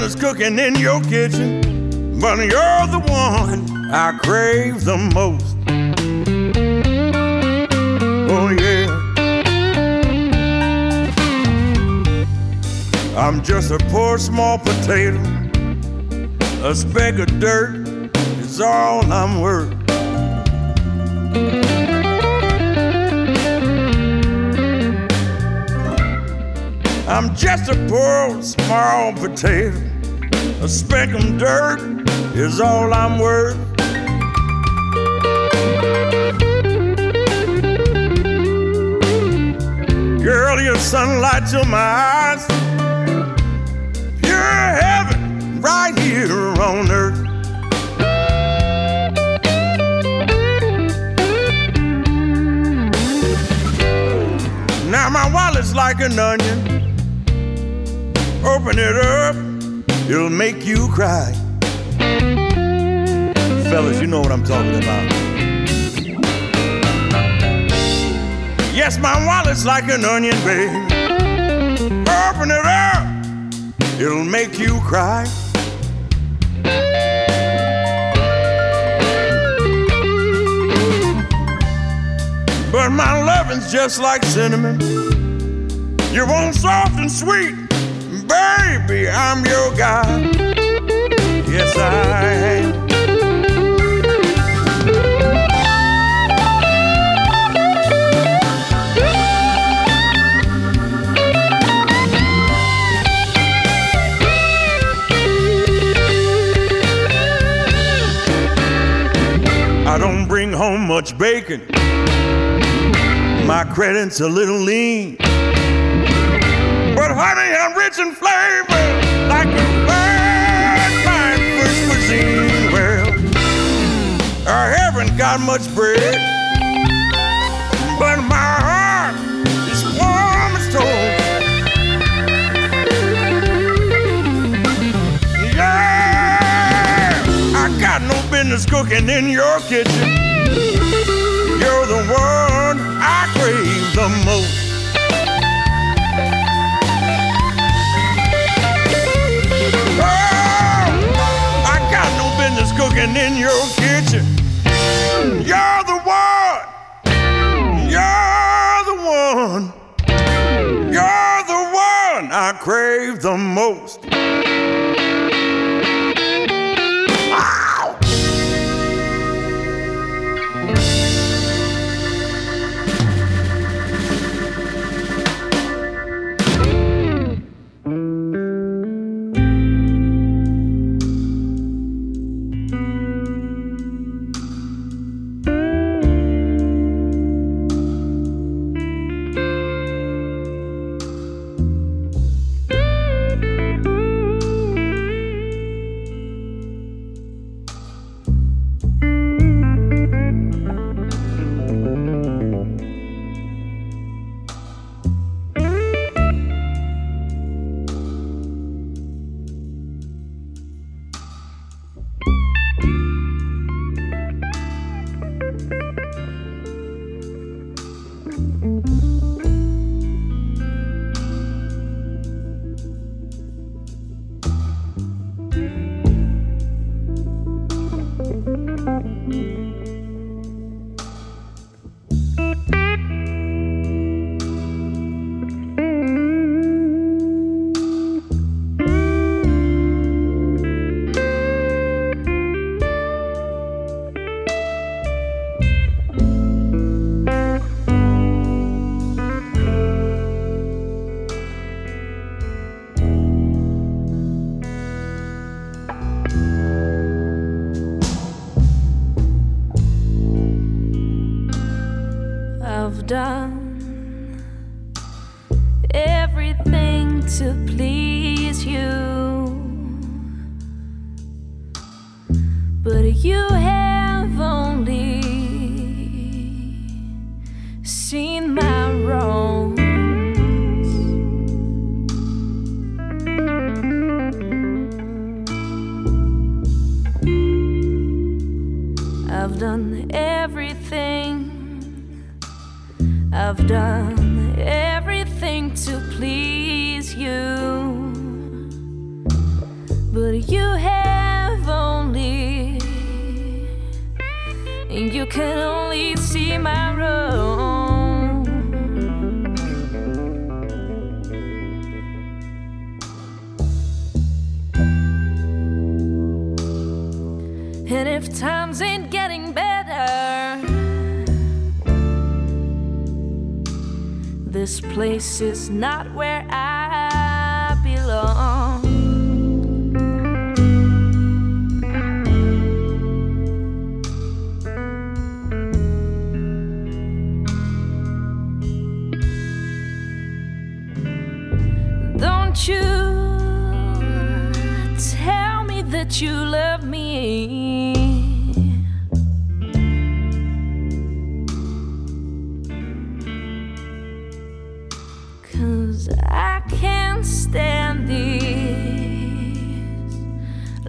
Business cooking in your kitchen, but you're the one I crave the most. Oh, yeah. I'm just a poor small potato. A speck of dirt is all I'm worth. I'm just a poor small potato. A speck of dirt is all I'm worth. Girl, your sunlight to my eyes. Pure heaven right here on earth. Now my wallet's like an onion. Open it up, it'll make you cry. Fellas, you know what I'm talking about. Yes, my wallet's like an onion, baby. Open it up, it'll make you cry. But my loving's just like cinnamon. You want soft and sweet, baby, I'm your guy. Yes, I am. I don't bring home much bacon. My credit's a little lean. Honey, I'm rich in flavor, like a fine, fine French cuisine. Well, I haven't got much bread, but my heart is warm as toast. Yeah, I got no business cooking in your kitchen. You're the one I crave the most. In your This is not where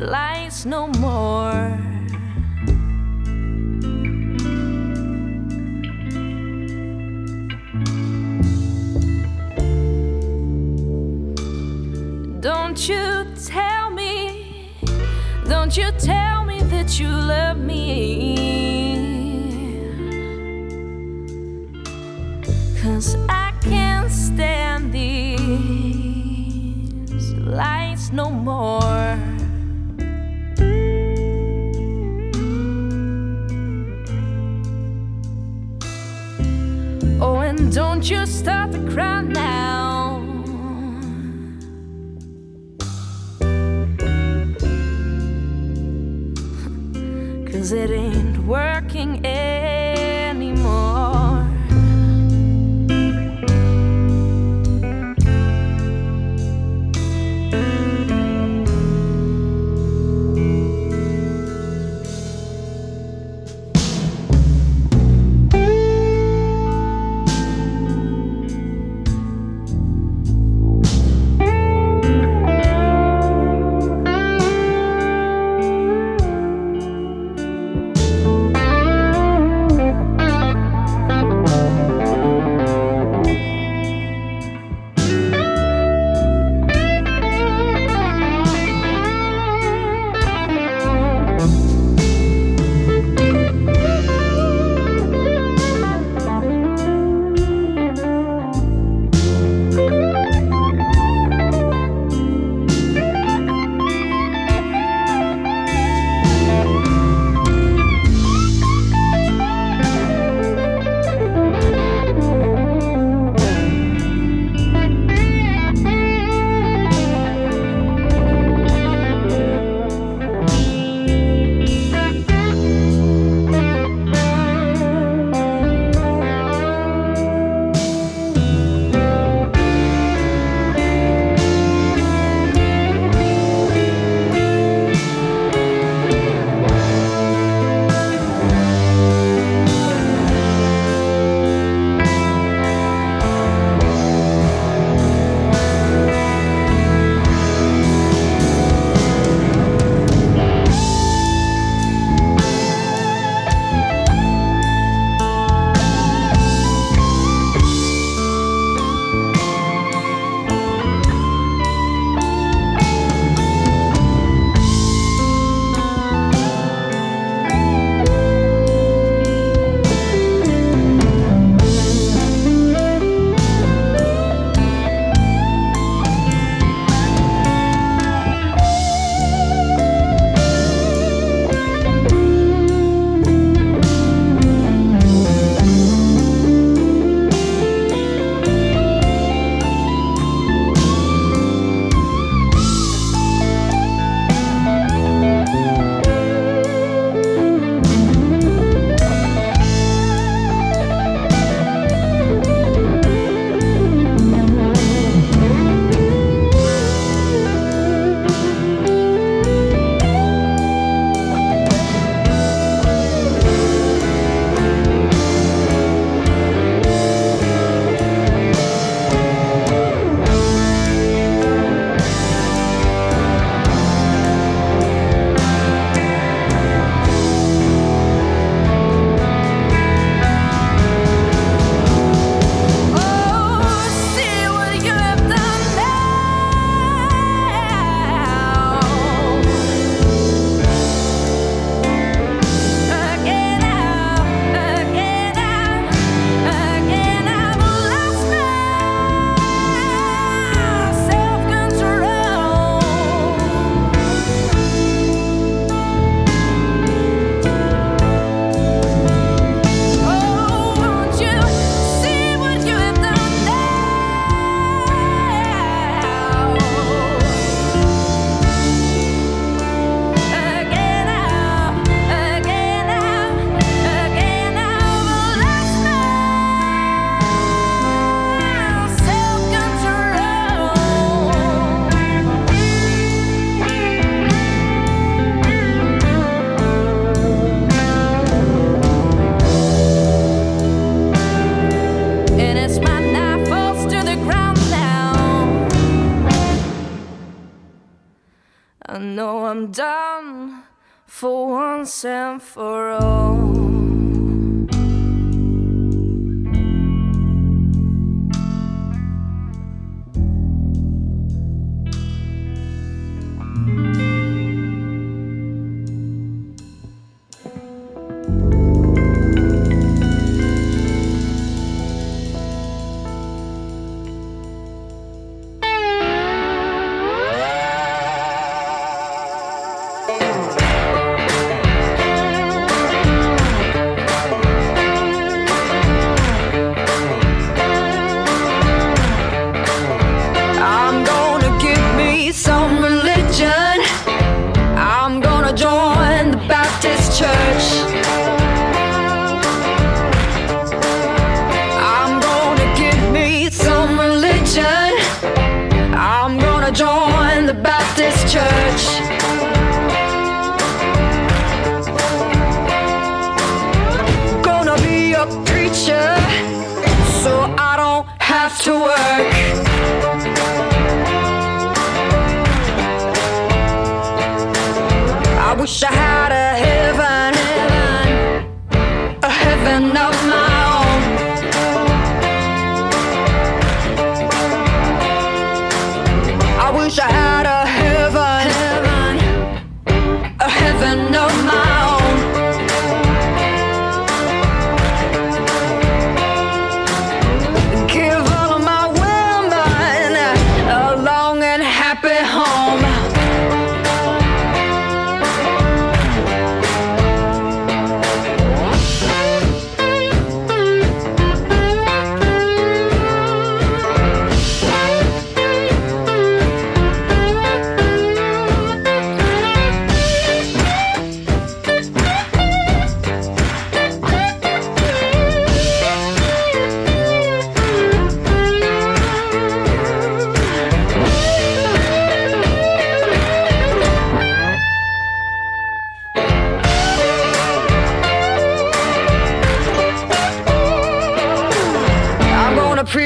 lies no more. Don't you tell me, don't you tell me that you love me.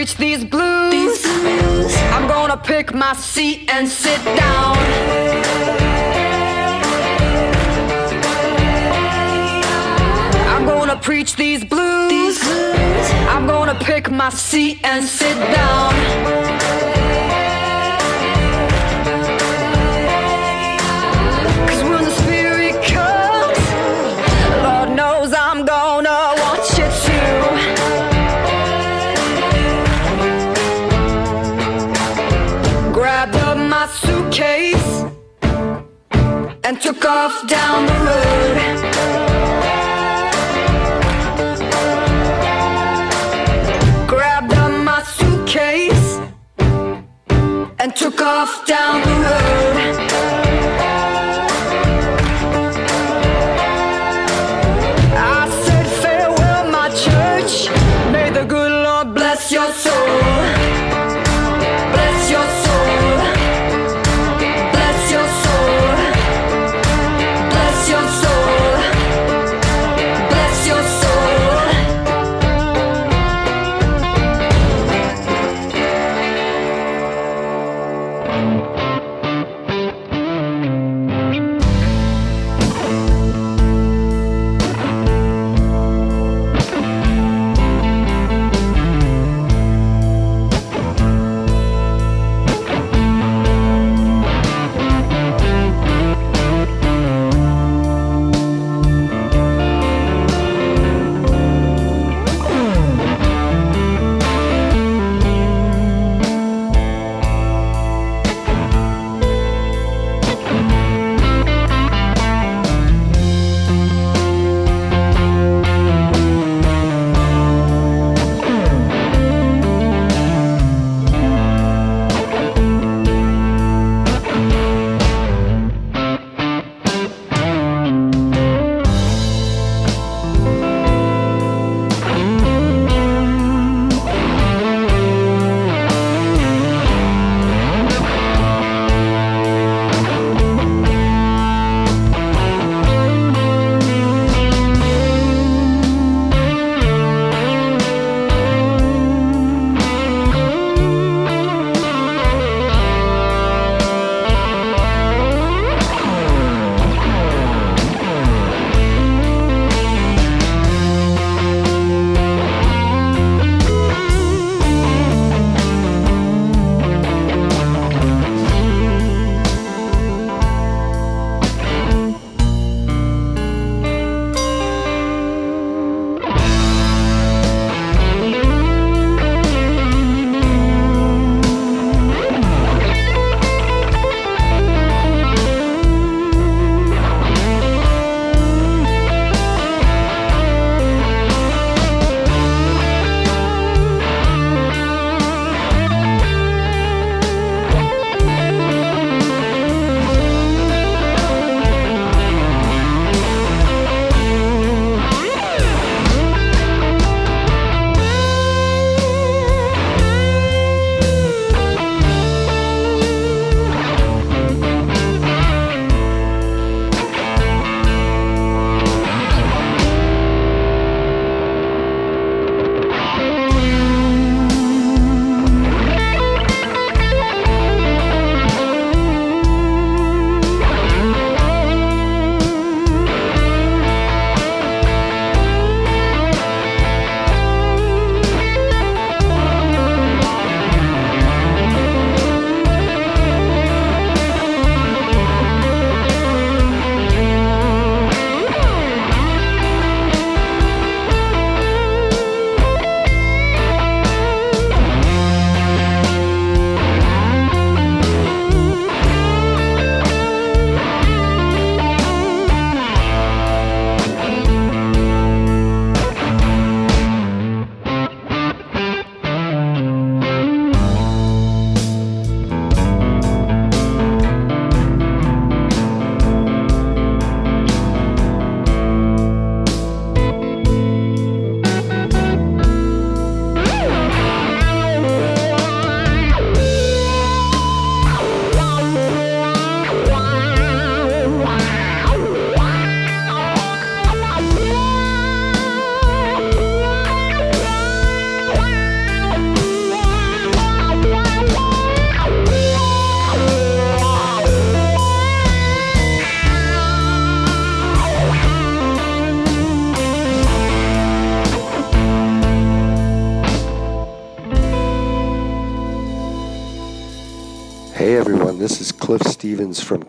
reach these blues, these blues. I'm gonna pick my seat and sit down. I'm gonna preach these blues. These blues. I'm gonna pick my seat and sit down. off down the road. Grabbed up my suitcase and took off down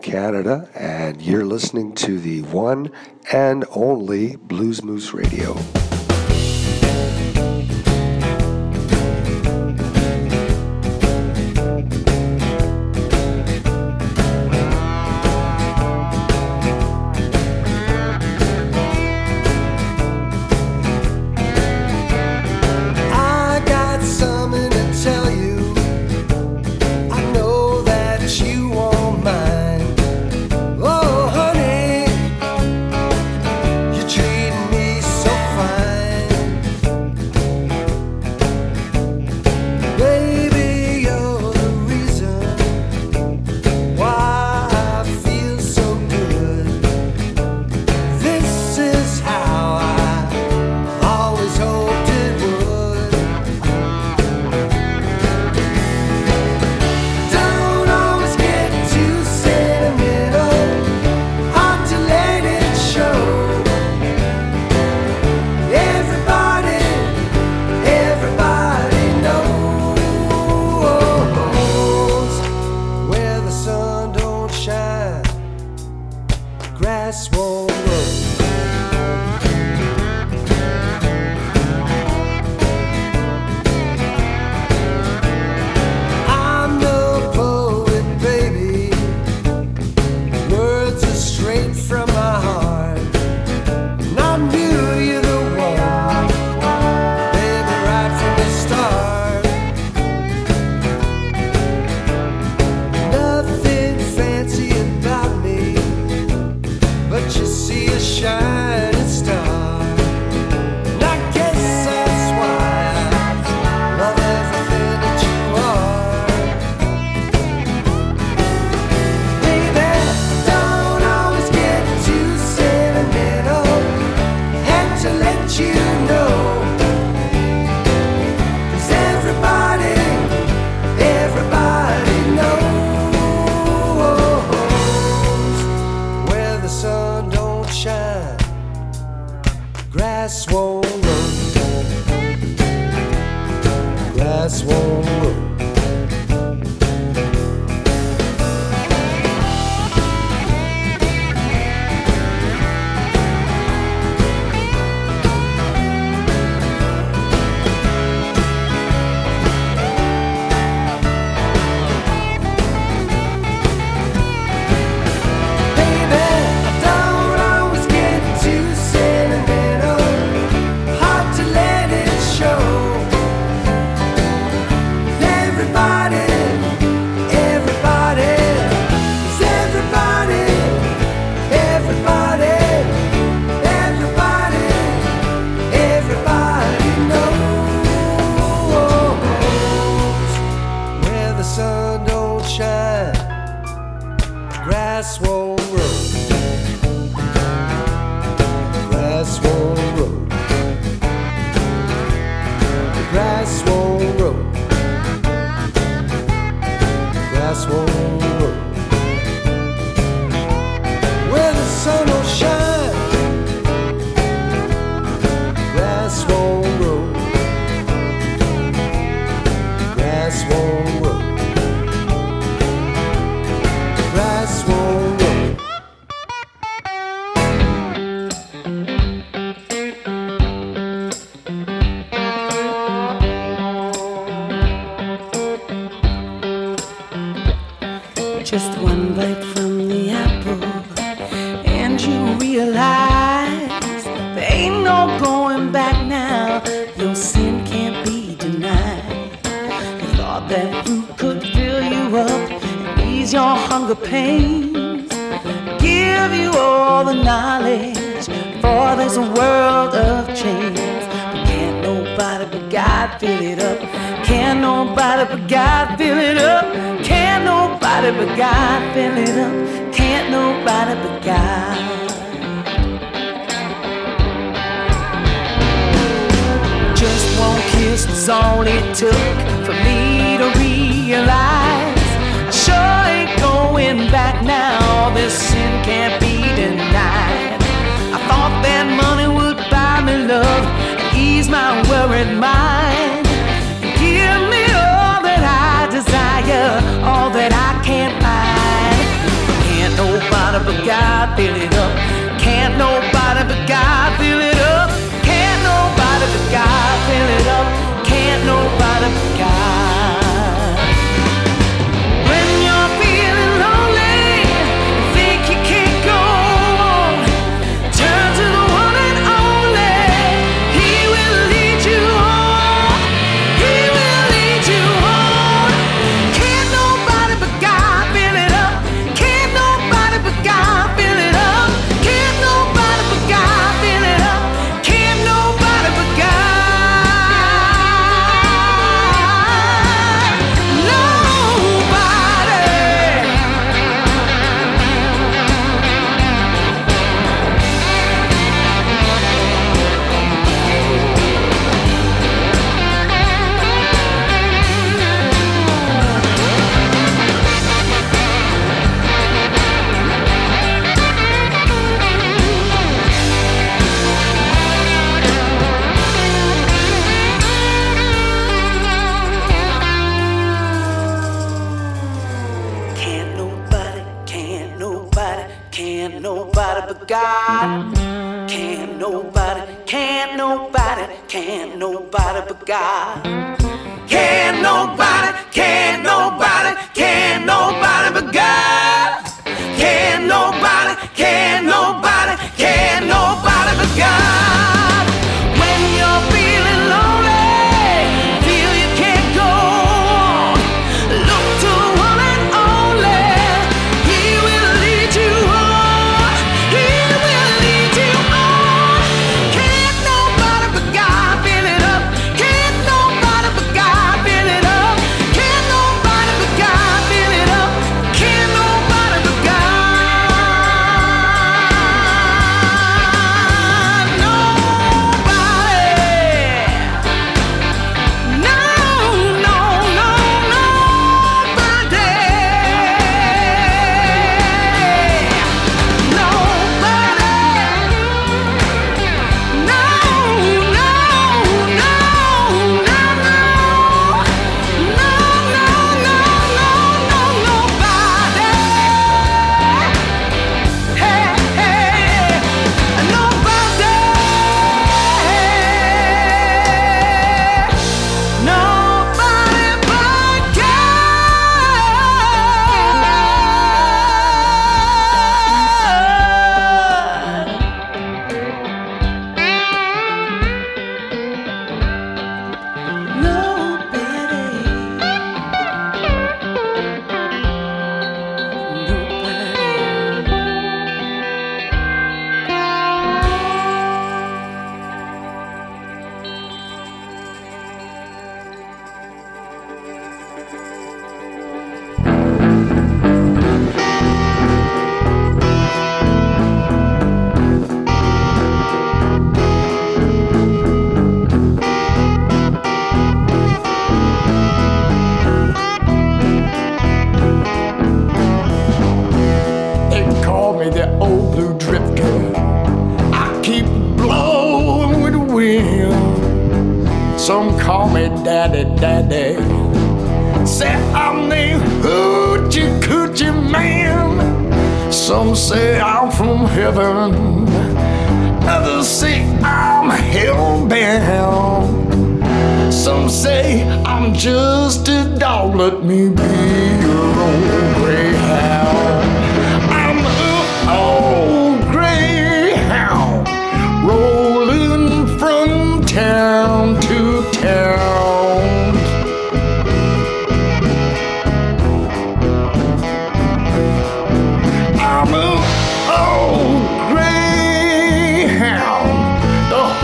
Canada, and you're listening to the one and only Blues Moose Radio.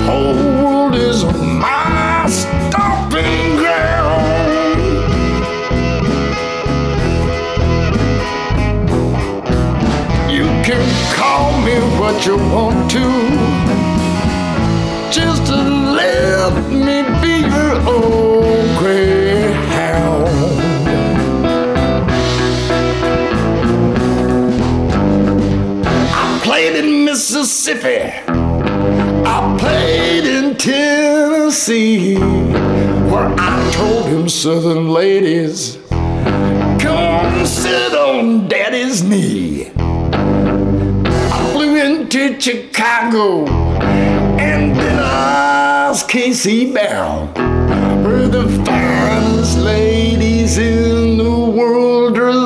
whole world is my stomping ground. You can call me what you want to, just let me be your old greyhound. I played in Mississippi played in Tennessee, where I told him, Southern ladies, come sit on daddy's knee. I flew into Chicago, and then I was KC Bell. where the finest ladies in the world are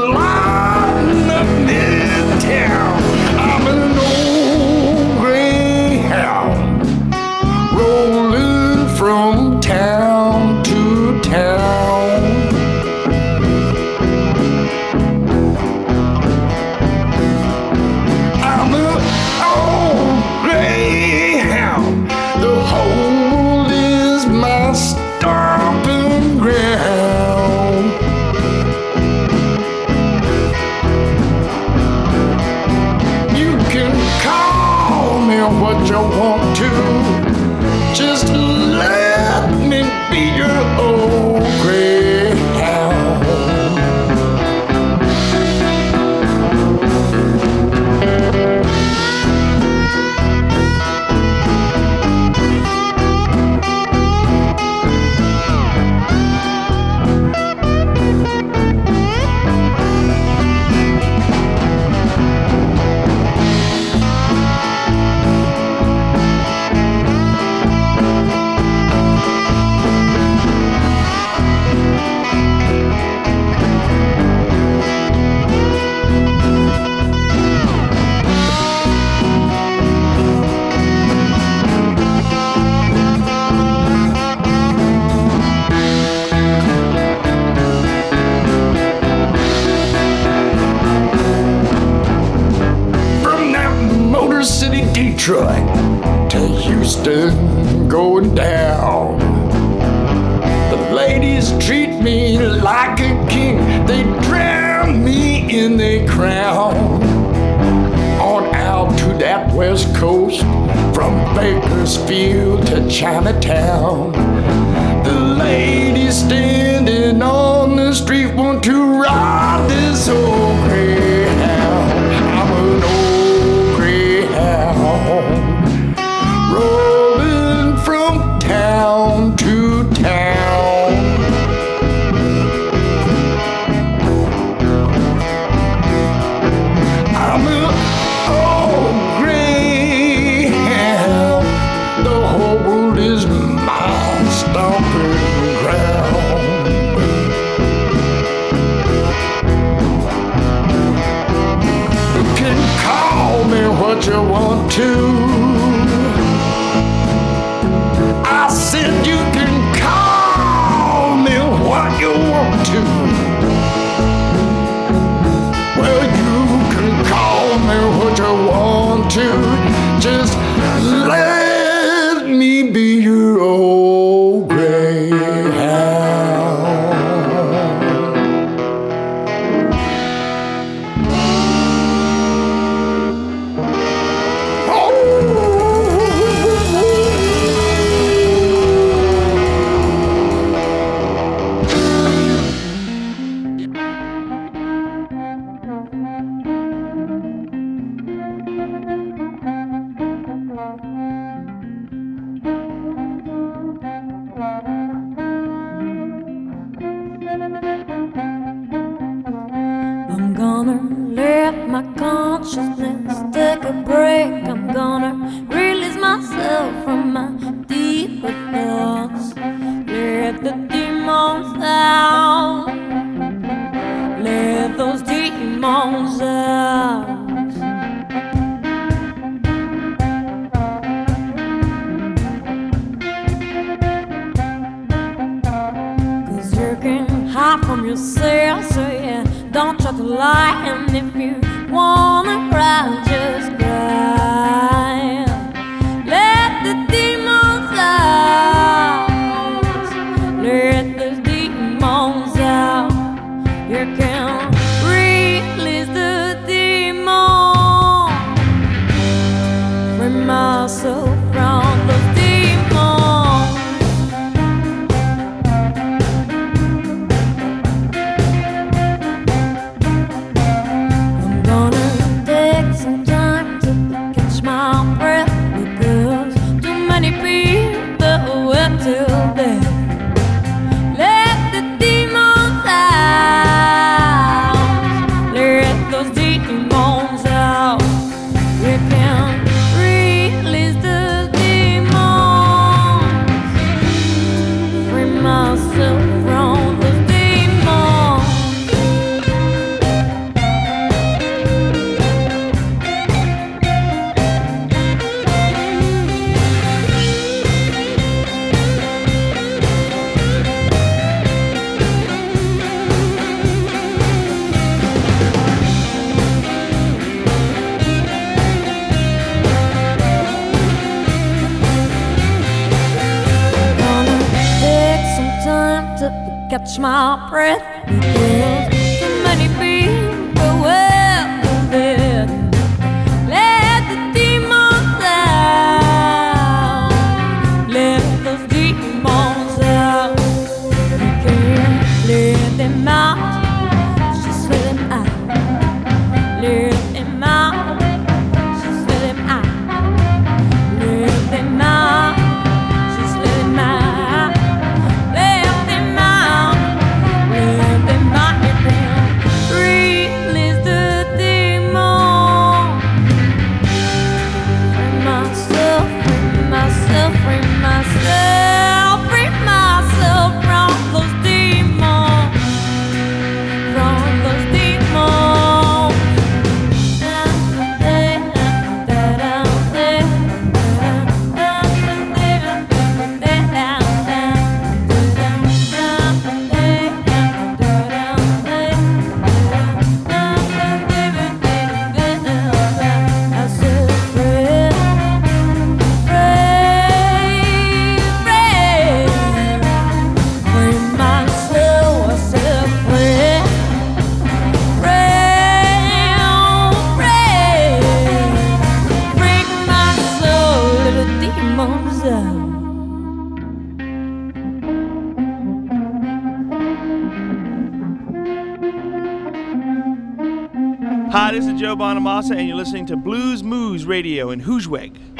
And you're listening to Blues Moose Radio in Groesbeek.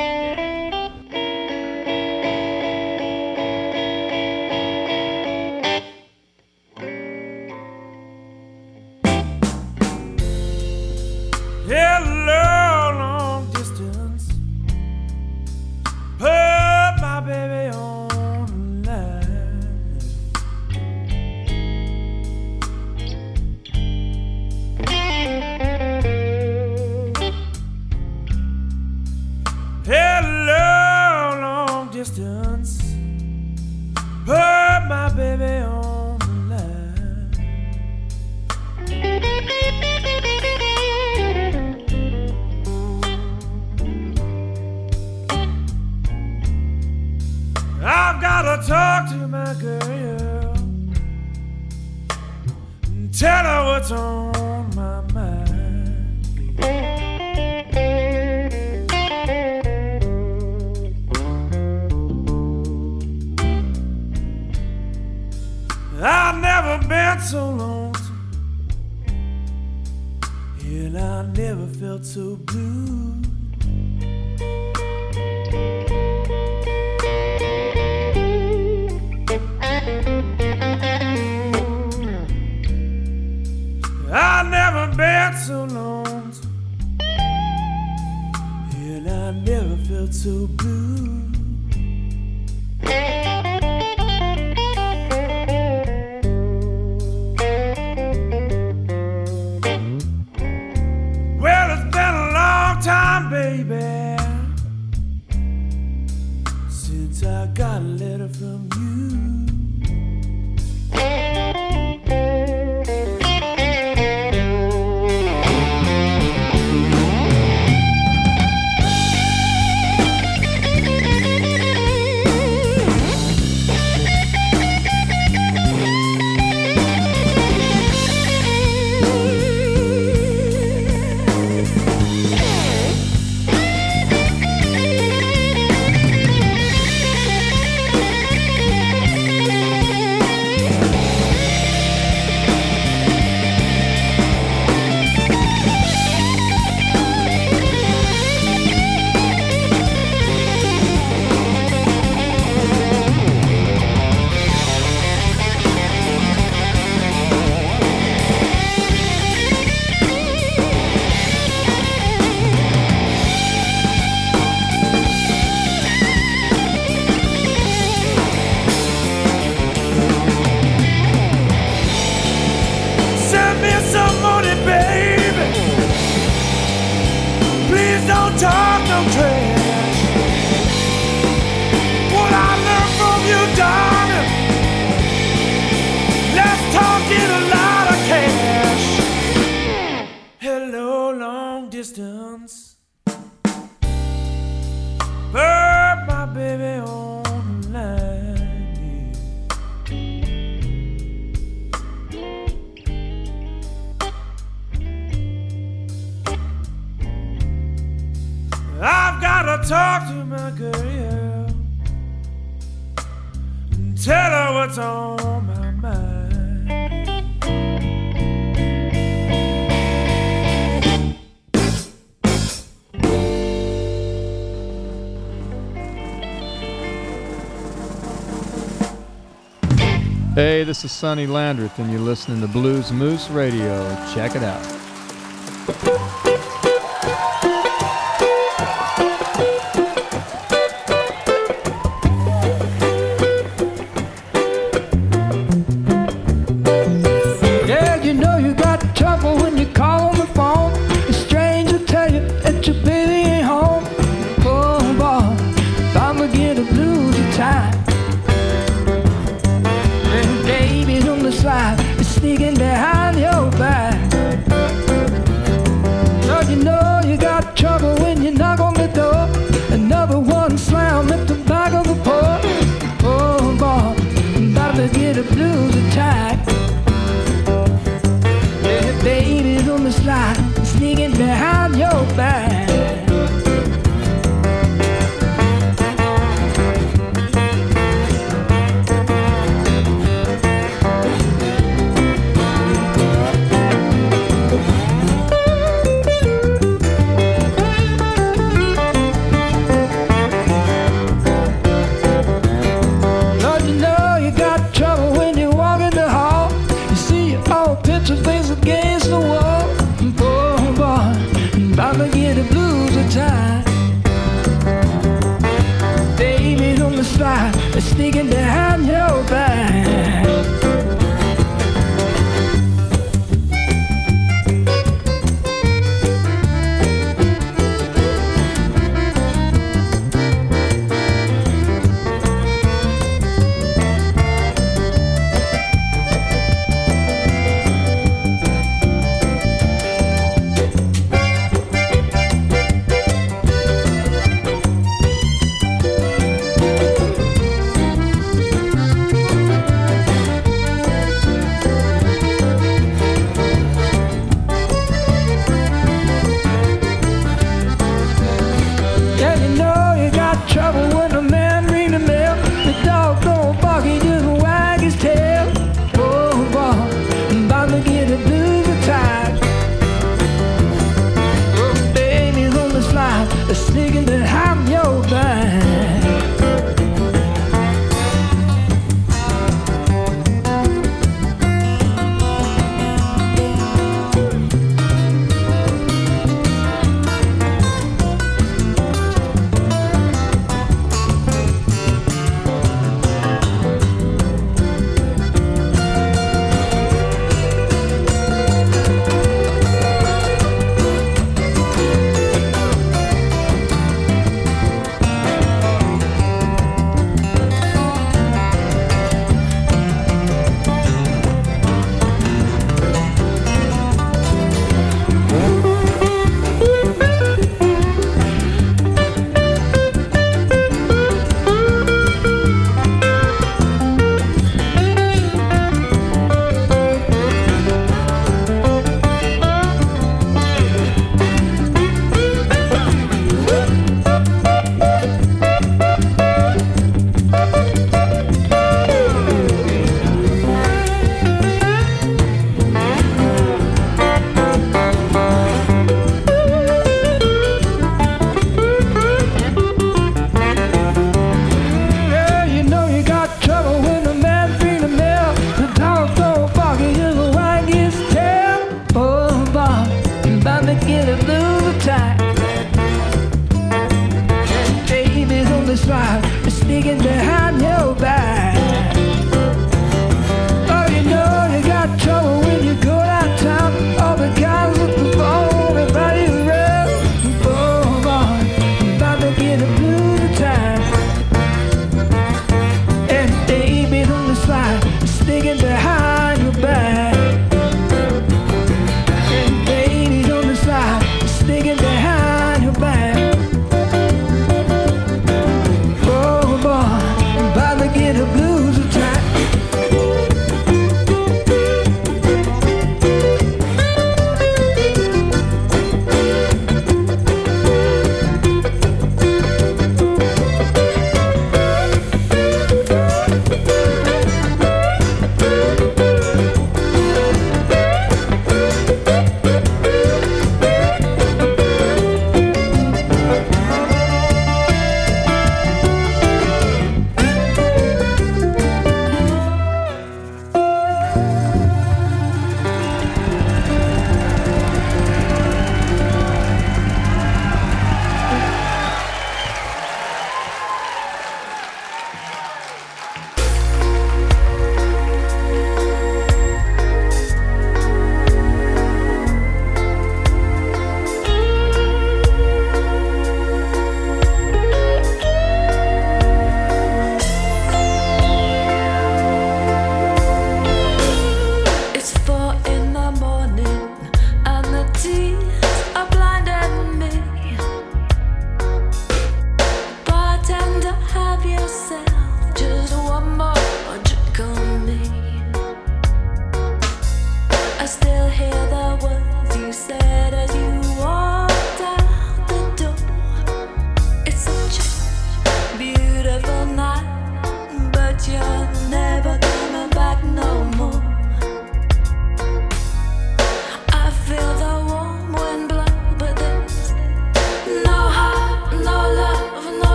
so lonesome, and I never felt so blue. get up. this is Sonny Landreth, and you're listening to Blues Moose Radio. Check it out.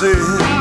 To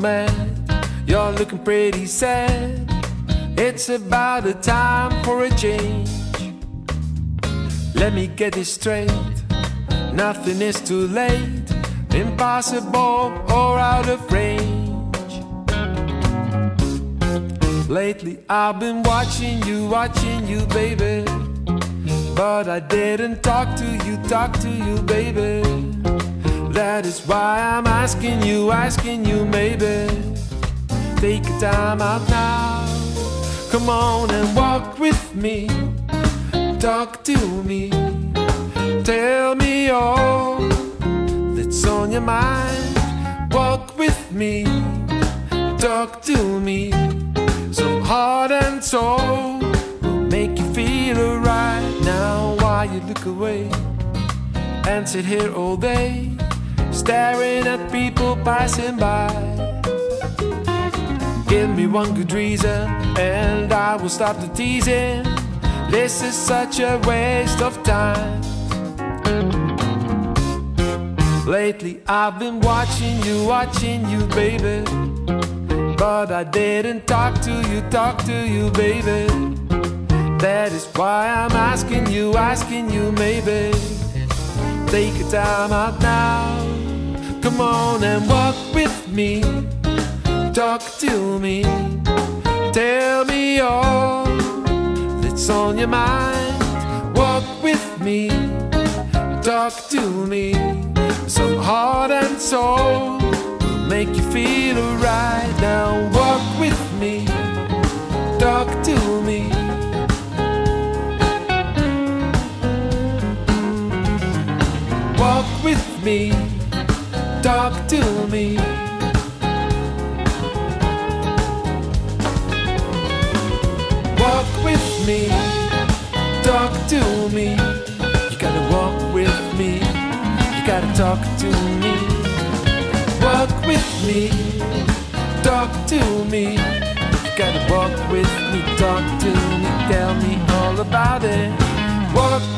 mad. You're looking pretty sad. It's about a time for a change. Let me get this straight. Nothing is too late. Impossible or out of range. Lately, I've been watching you, watching you, baby. But I didn't talk to you, talk to you, baby. That is why I'm asking you, asking you, maybe. Take a time out now. Come on and walk with me. Talk to me. Tell me all that's on your mind. Walk with me. Talk to me. Some heart and soul will make you feel alright. Now, why you look away and sit here all day, staring at people passing by? Give me one good reason, and I will stop the teasing. This is such a waste of time. Lately, I've been watching you, watching you, baby. But I didn't talk to you, talk to you, baby. That is why I'm asking you, asking you, maybe. Take a time out now. Come on and walk with me. Talk to me. Tell me all that's on your mind. Walk with me. Talk to me. Some heart and soul will make you feel alright. Now walk with me. Talk to me. Walk with me. Talk to me. Walk with me. Talk to me. You gotta walk with me. You gotta talk to me. Walk with me. Talk to me. You gotta walk with me. Talk to me. Tell me all about it. Walk.